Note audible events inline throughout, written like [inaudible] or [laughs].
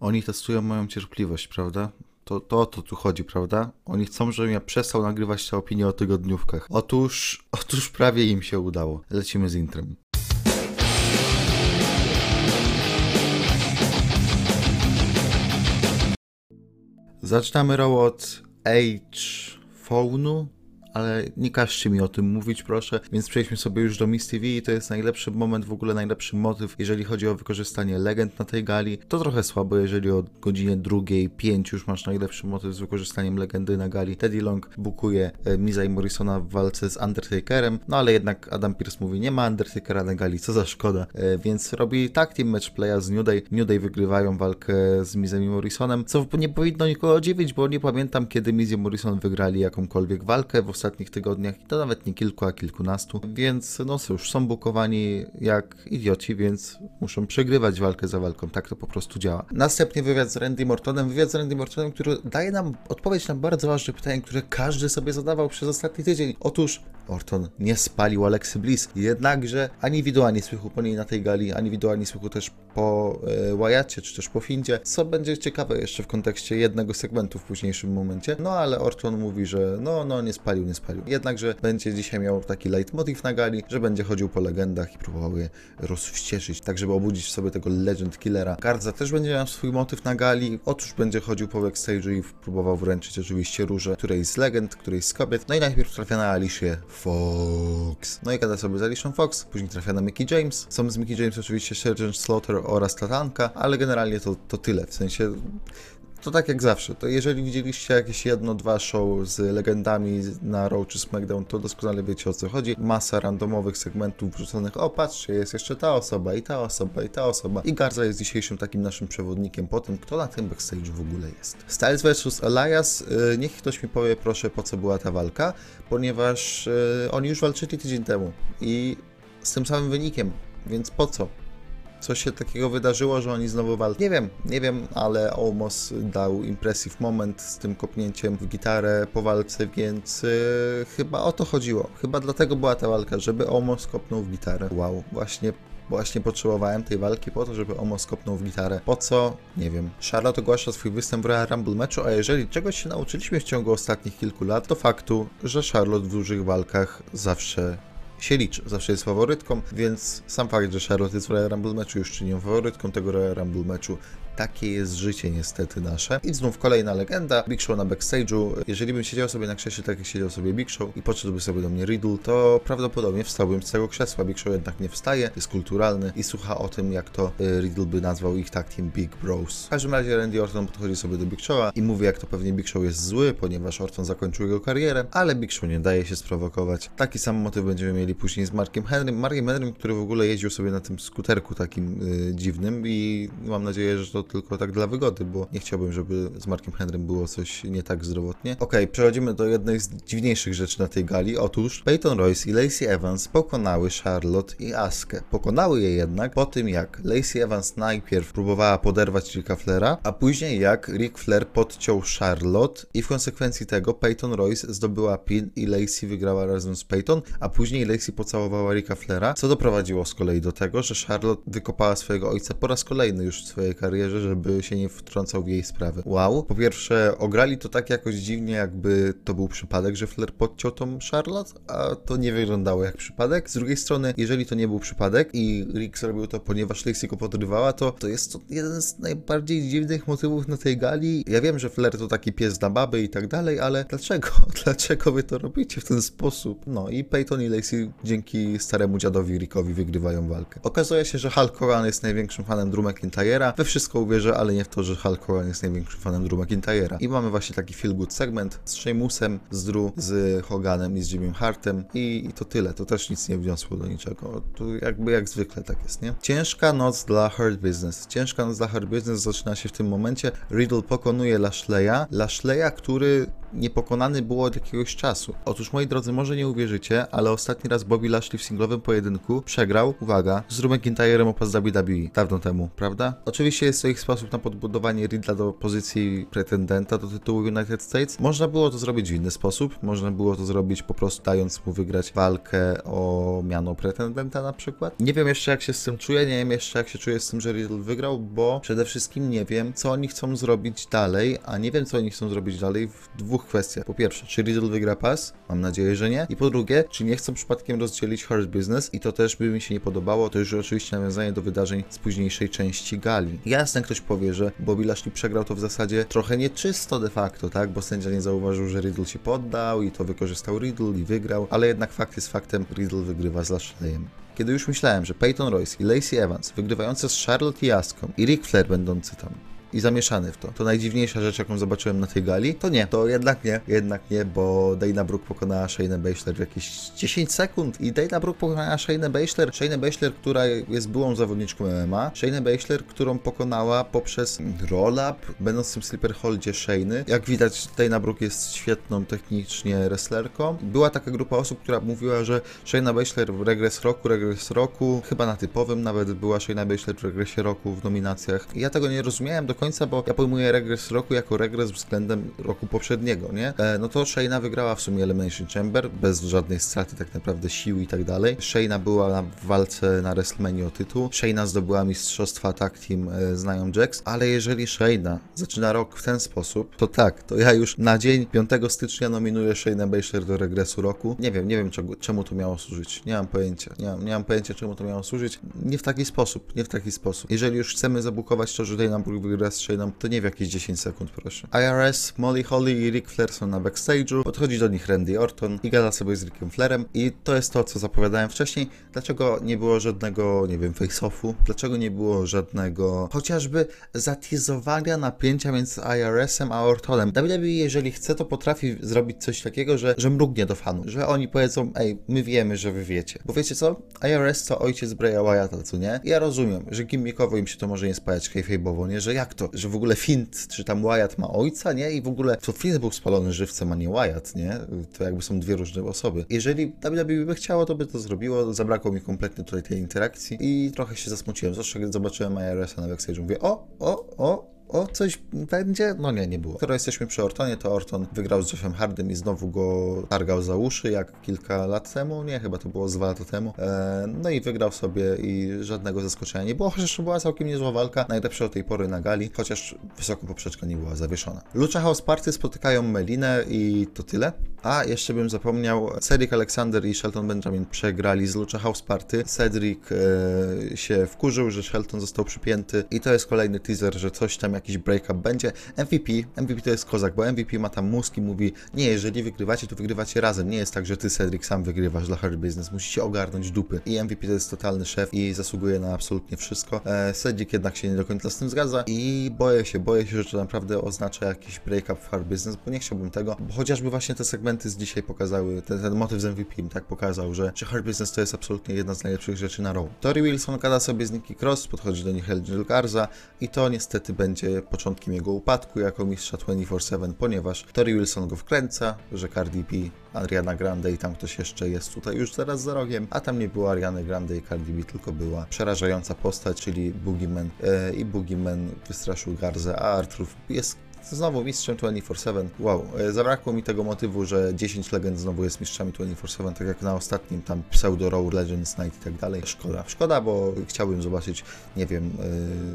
Oni testują moją cierpliwość, prawda? To, to o to tu chodzi, prawda? Oni chcą, żebym ja przestał nagrywać te opinie o tygodniówkach. Otóż, [laughs] otóż prawie im się udało. Lecimy z intrem. Zaczynamy row od H-Phone'u, ale nie każcie mi o tym mówić, proszę. Więc przejdźmy sobie już do Miss TV i to jest najlepszy moment, w ogóle najlepszy motyw, jeżeli chodzi o wykorzystanie legend na tej gali. To trochę słabo, jeżeli o godzinie drugiej, pięć już masz najlepszy motyw z wykorzystaniem legendy na gali. Teddy Long bukuje e, Miza i Morrisona w walce z Undertakerem, no ale jednak Adam Pierce mówi, nie ma Undertakera na gali, co za szkoda, e, więc robi tag team match playa z New Day. New Day wygrywają walkę z Mizem i Morrisonem, co nie powinno nikogo dziwić, bo nie pamiętam, kiedy Miz i Morrison wygrali jakąkolwiek walkę w ostatnich tygodniach, i to nawet nie kilku, a kilkunastu, więc no cóż, są bukowani jak idioci, więc muszą przegrywać walkę za walką, tak to po prostu działa. Następnie wywiad z Randy Mortonem, wywiad z Randy Mortonem, który daje nam odpowiedź na bardzo ważne pytanie, które każdy sobie zadawał przez ostatni tydzień. Otóż Orton nie spalił Alexy Bliss, jednakże ani widu, ani słychu po niej na tej gali, ani widu, ani słychu też po e, czy też po Findzie, co będzie ciekawe jeszcze w kontekście jednego segmentu w późniejszym momencie. No ale Orton mówi, że no, no, nie spalił, nie spalił. Jednakże będzie dzisiaj miał taki leitmotiv na gali, że będzie chodził po legendach i próbował je rozwścieczyć, tak żeby obudzić w sobie tego Legend Killera. Garza też będzie miał swój motyw na gali, otóż będzie chodził po backstage'u i próbował wręczyć oczywiście róże którejś z legend, którejś z kobiet. No i najpierw trafia na Alicia Fox. No i gada sobie z Alicia Fox, później trafia na Mickey James. Są z Mickey James oczywiście Sergeant Slaughter oraz Tatanka, ale generalnie to, to tyle, w sensie to tak jak zawsze, to jeżeli widzieliście jakieś jedno, dwa show z legendami na Raw czy SmackDown, to doskonale wiecie o co chodzi. Masa randomowych segmentów wrzuconych, o patrzcie, jest jeszcze ta osoba, i ta osoba, i ta osoba. I Garza jest dzisiejszym takim naszym przewodnikiem po tym, kto na tym backstage w ogóle jest. Styles vs Elias, yy, niech ktoś mi powie proszę, po co była ta walka, ponieważ yy, oni już walczyli tydzień temu i z tym samym wynikiem, więc po co? Co się takiego wydarzyło, że oni znowu walczą. Nie wiem, nie wiem, ale Omos dał impressive moment z tym kopnięciem w gitarę po walce, więc yy, chyba o to chodziło. Chyba dlatego była ta walka, żeby Omos kopnął w gitarę. Wow, właśnie Właśnie potrzebowałem tej walki po to, żeby Omos kopnął w gitarę. Po co? Nie wiem. Charlotte ogłasza swój występ w Royal Rumble meczu, a jeżeli czegoś się nauczyliśmy w ciągu ostatnich kilku lat, to faktu, że Charlotte w dużych walkach zawsze się liczy. Zawsze jest faworytką, więc sam fakt, że Charlotte jest w Royal Rumble meczu już czynią faworytką tego Royal Rumble meczu takie jest życie niestety nasze. I znów kolejna legenda, Big Show na backstage'u. Jeżeli bym siedział sobie na krześle tak jak siedział sobie Big Show i podszedłby sobie do mnie Riddle, to prawdopodobnie wstałbym z tego krzesła. Big Show jednak nie wstaje, jest kulturalny i słucha o tym, jak to y, Riddle by nazwał ich tak team Big Bros. W każdym razie Randy Orton podchodzi sobie do Big Show'a i mówi, jak to pewnie Big Show jest zły, ponieważ Orton zakończył jego karierę, ale Big Show nie daje się sprowokować. Taki sam motyw będziemy mieli później z Markiem Henrym. Markiem Henrym, który w ogóle jeździł sobie na tym skuterku takim y, dziwnym i mam nadzieję, że to tylko tak dla wygody, bo nie chciałbym, żeby z Markiem Henrym było coś nie tak zdrowotnie. Okej, okay, przechodzimy do jednej z dziwniejszych rzeczy na tej gali. Otóż Peyton Royce i Lacey Evans pokonały Charlotte i Askę. Pokonały je jednak po tym, jak Lacey Evans najpierw próbowała poderwać Ricka Flera, a później jak Rick Flair podciął Charlotte i w konsekwencji tego Peyton Royce zdobyła pin i Lacey wygrała razem z Peyton, a później Lacey pocałowała Ricka Flera, co doprowadziło z kolei do tego, że Charlotte wykopała swojego ojca po raz kolejny już w swojej karierze, żeby się nie wtrącał w jej sprawy. Wow. Po pierwsze, ograli to tak jakoś dziwnie, jakby to był przypadek, że Flair podciął tą Charlotte, a to nie wyglądało jak przypadek. Z drugiej strony, jeżeli to nie był przypadek i Rick zrobił to, ponieważ Lacey go podrywała, to, to jest to jeden z najbardziej dziwnych motywów na tej gali. Ja wiem, że Flair to taki pies na baby i tak dalej, ale dlaczego? [laughs] Dlaczego wy to robicie w ten sposób? No i Peyton i Lacey dzięki staremu dziadowi Rickowi wygrywają walkę. Okazuje się, że Hulk Hogan jest największym fanem Drew McIntyre'a. We wszystko uwierzę, ale nie w to, że Hulk Hogan jest największym fanem Drew McIntyre'a. I mamy właśnie taki feel good segment z Sheamusem, z Drew, z Hoganem i z Jimmym Hartem i, i to tyle. To też nic nie wniosło do niczego. Tu jakby jak zwykle tak jest, nie? Ciężka noc dla Hurt Business. Ciężka noc dla Hurt Business zaczyna się w tym momencie. Riddle pokonuje Lashleya. Lashleya, który niepokonany był od jakiegoś czasu. Otóż, moi drodzy, może nie uwierzycie, ale ostatni raz Bobby Lashley w singlowym pojedynku przegrał, uwaga, z Drew McIntyrem opas WWE dawno temu, prawda? Oczywiście jest to ich sposób na podbudowanie Riddla do pozycji pretendenta do tytułu United States. Można było to zrobić w inny sposób, można było to zrobić po prostu dając mu wygrać walkę o miano pretendenta na przykład. Nie wiem jeszcze jak się z tym czuję, nie wiem jeszcze jak się czuję z tym, że Riddle wygrał, bo przede wszystkim nie wiem, co oni chcą zrobić dalej, a nie wiem, co oni chcą zrobić dalej w dwóch kwestiach. Po pierwsze, czy Riddle wygra pas? Mam nadzieję, że nie. I po drugie, czy nie chcą przypadkiem rozdzielić Hurt Business? I to też by mi się nie podobało, to już oczywiście nawiązanie do wydarzeń z późniejszej części gali. Jasne, ktoś powie, że Bobby Lashley przegrał to w zasadzie trochę nieczysto de facto, tak? Bo sędzia nie zauważył, że Riddle się poddał i to wykorzystał Riddle i wygrał, ale jednak fakt jest faktem, Riddle wygrywa z Lashleyem. Kiedy już myślałem, że Peyton Royce i Lacey Evans, wygrywające z Charlotte i Aską i Ric Flair będący tam, i zamieszany w to. To najdziwniejsza rzecz, jaką zobaczyłem na tej gali. To nie, to jednak nie, jednak nie, bo Dana Brooke pokonała Shayna Baszler w jakieś 10 sekund i Dana Brooke pokonała Shayna Baszler. Shayna Baszler, która jest byłą zawodniczką MMA. Shayna Baszler, którą pokonała poprzez roll-up, będąc w tym sleeper holdzie Shayny. Jak widać, Dana Brooke jest świetną technicznie wrestlerką. Była taka grupa osób, która mówiła, że Shayna Baszler w regres roku, regres roku, chyba na typowym nawet była Shayna Baszler w regresie roku w nominacjach. Ja tego nie rozumiałem do końca, bo ja pojmuję regres roku jako regres względem roku poprzedniego, nie? E, no to Shayna wygrała w sumie Elimination Chamber, bez żadnej straty tak naprawdę sił i tak dalej. Shayna była w walce na WrestleMania o tytuł. Shayna zdobyła mistrzostwa tag team e, z Nia Jax, ale jeżeli Shayna zaczyna rok w ten sposób, to tak, to ja już na dzień 5 stycznia nominuję Shayna Baszler do regresu roku. Nie wiem, nie wiem czego, czemu to miało służyć. Nie mam pojęcia. Nie mam, nie mam pojęcia czemu to miało służyć. Nie w taki sposób, nie w taki sposób. Jeżeli już chcemy zabukować to, że Dana Brooke wygra Shayną, to nie w jakieś 10 sekund, proszę. IRS, Molly Holly i Rick Flair są na backstage'u. Podchodzi do nich Randy Orton i gada sobie z Rickiem Flairem. I to jest to, co zapowiadałem wcześniej. Dlaczego nie było żadnego, nie wiem, face-offu? Dlaczego nie było żadnego chociażby zatizowania napięcia między IRS-em a Ortonem? WWE, jeżeli chce, to potrafi zrobić coś takiego, że, że mrugnie do fanów. Że oni powiedzą, ej, my wiemy, że wy wiecie. Bo wiecie co? IRS to ojciec Breya Wyatta, co nie? Ja rozumiem, że gimmickowo im się to może nie spajać kayfabe'owo, nie? Że jak to? Że w ogóle Fint, czy tam Wyatt ma ojca, nie? I w ogóle to Fint był spalony żywcem, a nie Wyatt, nie? To jakby są dwie różne osoby. Jeżeli WWE by chciało, to by to zrobiło. Zabrakło mi kompletnie tutaj tej interakcji i trochę się zasmuciłem. Zwłaszcza gdy zobaczyłem IRS-a na backstage, mówię, o, o, o, o, coś będzie? No nie, nie było. Skoro jesteśmy przy Ortonie, to Orton wygrał z Jeffem Hardym i znowu go targał za uszy, jak kilka lat temu, nie, chyba to było dwa lata temu. E, no i wygrał sobie i żadnego zaskoczenia nie było, chociaż to była całkiem niezła walka, najlepsza do tej pory na gali, chociaż wysoko poprzeczka nie była zawieszona. Lucha House Party spotykają Melinę i to tyle. A, jeszcze bym zapomniał, Cedric Alexander i Shelton Benjamin przegrali z Lucha House Party. Cedric e, się wkurzył, że Shelton został przypięty i to jest kolejny teaser, że coś tam, jakiś breakup będzie. MVP, MVP to jest kozak, bo MVP ma tam mózg i mówi, nie, jeżeli wygrywacie, to wygrywacie razem. Nie jest tak, że ty, Cedric, sam wygrywasz dla Hard Business, musicie ogarnąć dupy. I MVP to jest totalny szef i zasługuje na absolutnie wszystko. E, Cedric jednak się nie do końca z tym zgadza i boję się, boję się, że to naprawdę oznacza jakiś breakup w Hard Business, bo nie chciałbym tego, bo chociażby właśnie te segmenty z dzisiaj pokazały, ten, ten motyw z MVP tak pokazał, że, że Hard Business to jest absolutnie jedna z najlepszych rzeczy na Raw. Tori Wilson gada sobie z Nikki Cross, podchodzi do nich Angel Garza i to niestety będzie początkiem jego upadku jako mistrza 24-7, ponieważ Tori Wilson go wkręca, że Cardi B, Ariana Grande i tam ktoś jeszcze jest tutaj już zaraz za rogiem, a tam nie było Ariany Grande i Cardi B, tylko była przerażająca postać, czyli Boogeyman e, i Boogeyman wystraszył Garzę, a Artrów jest znowu mistrzem 24-7. Wow, e, zabrakło mi tego motywu, że 10 legend znowu jest mistrzami 24-7, tak jak na ostatnim tam pseudo Raw Legends Night i tak dalej. Szkoda, szkoda, bo chciałbym zobaczyć, nie wiem,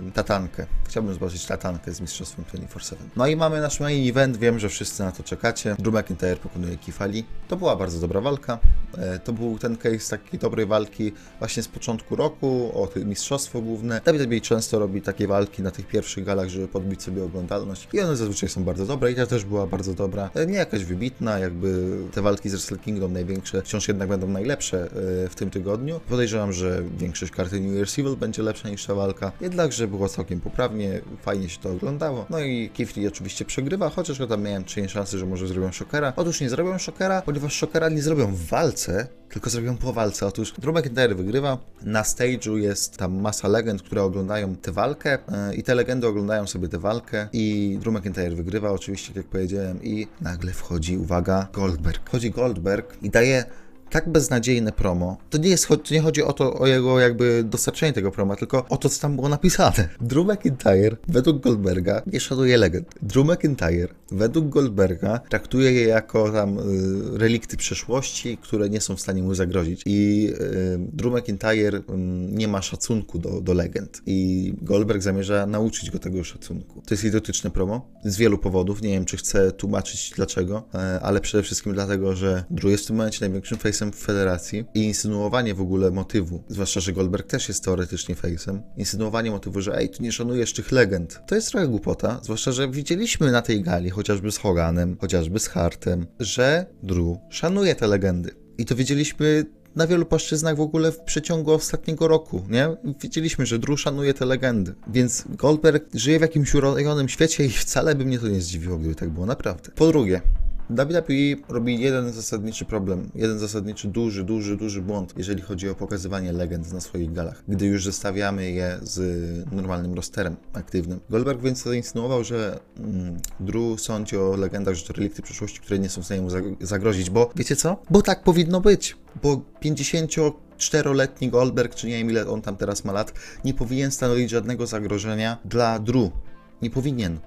yy, tatankę. Chciałbym zobaczyć tatankę z mistrzostwem 24-7. No i mamy nasz main event, wiem, że wszyscy na to czekacie. Drew McIntyre pokonuje Kifali. To była bardzo dobra walka. E, to był ten case takiej dobrej walki właśnie z początku roku, o mistrzostwo główne. WWE często robi takie walki na tych pierwszych galach, żeby podbić sobie oglądalność i one zazwyczaj są bardzo dobre i ta też była bardzo dobra. E, Nie jakaś wybitna, jakby te walki z Wrestle Kingdom największe wciąż jednak będą najlepsze e, w tym tygodniu. Podejrzewam, że większość karty New Year's Evil będzie lepsza niż ta walka, jednakże było całkiem poprawnie, fajnie się to oglądało. No i Lee oczywiście przegrywa, chociaż ja tam miałem czynię szansy, że może zrobią Shockera. Otóż nie zrobią Shockera, ponieważ Shockera nie zrobią w walce, tylko zrobią po walce. Otóż Drew McIntyre wygrywa, na stage'u jest tam masa legend, które oglądają tę walkę e, i te legendy oglądają sobie tę walkę i Drew McIntyre wygrywa oczywiście, jak powiedziałem i nagle wchodzi, uwaga, Goldberg. Wchodzi Goldberg i daje tak beznadziejne promo. To nie jest, nie chodzi o to, o jego jakby dostarczenie tego promo, tylko o to, co tam było napisane. [laughs] Drew McIntyre według Goldberga nie szanuje legend. Drew McIntyre według Goldberga traktuje je jako tam y, relikty przeszłości, które nie są w stanie mu zagrozić. I y, Drew McIntyre y, nie ma szacunku do, do legend. I Goldberg zamierza nauczyć go tego szacunku. To jest idiotyczne promo z wielu powodów. Nie wiem, czy chcę tłumaczyć dlaczego, e, ale przede wszystkim dlatego, że Drew jest w tym momencie największym face'em w federacji i insynuowanie w ogóle motywu, zwłaszcza, że Goldberg też jest teoretycznie face'em, insynuowanie motywu, że ej, tu nie szanujesz tych legend, to jest trochę głupota, zwłaszcza, że widzieliśmy na tej gali, chociażby z Hoganem, chociażby z Hartem, że Drew szanuje te legendy. I to widzieliśmy na wielu płaszczyznach w ogóle w przeciągu ostatniego roku, nie? Wiedzieliśmy, że Drew szanuje te legendy, więc Goldberg żyje w jakimś urojonym świecie i wcale by mnie to nie zdziwiło, gdyby tak było, naprawdę. Po drugie, WWE robi jeden zasadniczy problem, jeden zasadniczy, duży, duży, duży błąd, jeżeli chodzi o pokazywanie legend na swoich galach, gdy już zestawiamy je z normalnym rosterem aktywnym. Goldberg więc zainsynuował, że mm, Drew sądzi o legendach, że to relikty przeszłości, które nie są w stanie mu zagrozić, bo wiecie co? Bo tak powinno być, bo 50 czteroletni Goldberg, czy nie wiem ile on tam teraz ma lat, nie powinien stanowić żadnego zagrożenia dla Drew. Nie powinien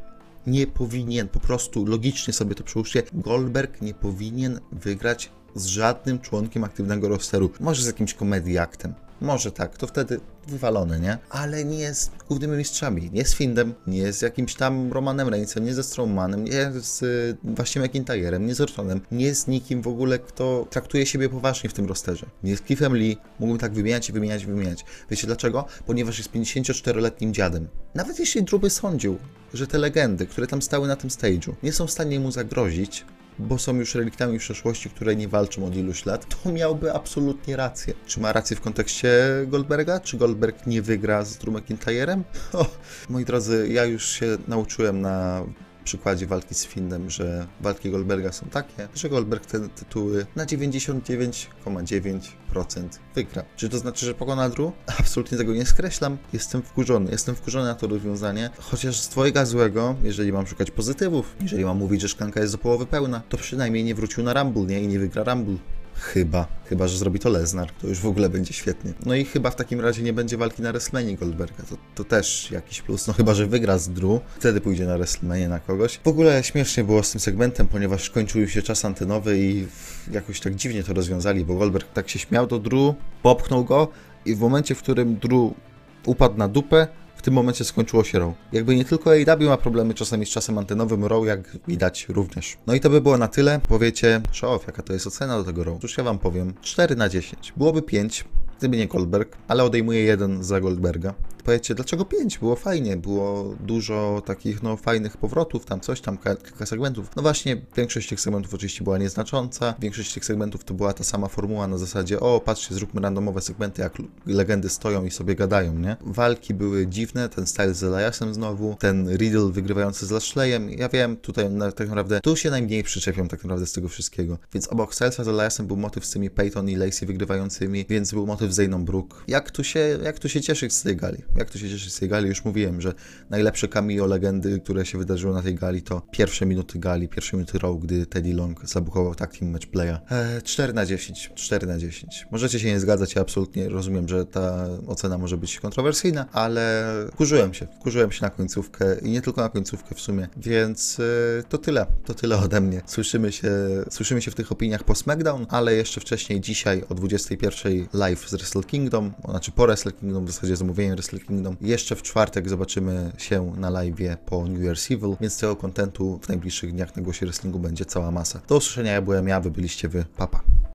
nie powinien, po prostu logicznie sobie to przełóżcie, Goldberg nie powinien wygrać z żadnym członkiem aktywnego rosteru. Może z jakimś komediaktem. Może tak, to wtedy wywalone, nie? Ale nie jest głównymi mistrzami. Nie z Findem, nie z jakimś tam Romanem Reignsem, nie ze Strowmanem, nie z y, właśnie McIntyrem, nie z Ortonem, nie z nikim w ogóle, kto traktuje siebie poważnie w tym rosterze. Nie z Cliffem Lee, mógłbym tak wymieniać i wymieniać i wymieniać. Wiecie dlaczego? Ponieważ jest 54-letnim dziadem. Nawet jeśli Druby sądził, że te legendy, które tam stały na tym stage'u, nie są w stanie mu zagrozić, bo są już reliktami przeszłości, które nie walczą od iluś lat, to miałby absolutnie rację. Czy ma rację w kontekście Goldberga? Czy Goldberg nie wygra z Drew McIntyrem? [laughs] moi drodzy, ja już się nauczyłem na przykładzie walki z Finnem, że walki Goldberga są takie, że Goldberg te tytuły na 99,9% wygra. Czy to znaczy, że pokona Drew? [laughs] Absolutnie tego nie skreślam. Jestem wkurzony. Jestem wkurzony na to rozwiązanie, chociaż z twojego złego, jeżeli mam szukać pozytywów, jeżeli mam mówić, że szklanka jest do połowy pełna, to przynajmniej nie wrócił na Rumble, nie? I nie wygra Rumble. Chyba. Chyba, że zrobi to Lesnar. To już w ogóle będzie świetnie. No i chyba w takim razie nie będzie walki na WrestleMania Goldberga. To, to też jakiś plus. No chyba, że wygra z Drew. Wtedy pójdzie na WrestleMania na kogoś. W ogóle śmiesznie było z tym segmentem, ponieważ kończył się czas antenowy i jakoś tak dziwnie to rozwiązali, bo Goldberg tak się śmiał do Drew, popchnął go i w momencie, w którym Drew upadł na dupę, tym momencie skończyło się Raw. Jakby nie tylko AEW ma problemy czasami z czasem antenowym, Raw jak widać również. No i to by było na tyle. Powiecie, show jaka to jest ocena do tego Raw? Cóż ja wam powiem, 4 na 10. Byłoby 5, gdyby nie Goldberg, ale odejmuję jeden za Goldberga powiecie, dlaczego 5? Było fajnie, było dużo takich no fajnych powrotów, tam coś, tam kilka segmentów. No właśnie, większość tych segmentów oczywiście była nieznacząca, większość tych segmentów to była ta sama formuła na zasadzie, o patrzcie, zróbmy randomowe segmenty, jak legendy stoją i sobie gadają, nie? Walki były dziwne, ten style z Eliasem znowu, ten Riddle wygrywający z Lashleyem, ja wiem, tutaj tak naprawdę, tu się najmniej przyczepią tak naprawdę z tego wszystkiego. Więc obok Stylesa z Eliasem był motyw z tymi Peyton i Lacey wygrywającymi, więc był motyw z Zayną Brook. Jak tu się, jak tu się cieszyć z tej gali? jak to się cieszy z tej gali, już mówiłem, że najlepsze cameo legendy, które się wydarzyło na tej gali, to pierwsze minuty gali, pierwsze minuty row, gdy Teddy Long zabuchował tak team match playa. E, 4 na 10, 4 na 10. Możecie się nie zgadzać, ja absolutnie rozumiem, że ta ocena może być kontrowersyjna, ale wkurzyłem się, wkurzyłem się na końcówkę i nie tylko na końcówkę w sumie, więc e, to tyle, to tyle ode mnie. Słyszymy się, słyszymy się w tych opiniach po SmackDown, ale jeszcze wcześniej dzisiaj o 21 live z Wrestle Kingdom, znaczy po Wrestle Kingdom, w zasadzie zamówienie Wrestle Kingdom jeszcze w czwartek zobaczymy się na live po New Year's Evil, więc tego kontentu w najbliższych dniach na głosie wrestlingu będzie cała masa. Do usłyszenia, ja byłem ja, wy byliście wy. Papa.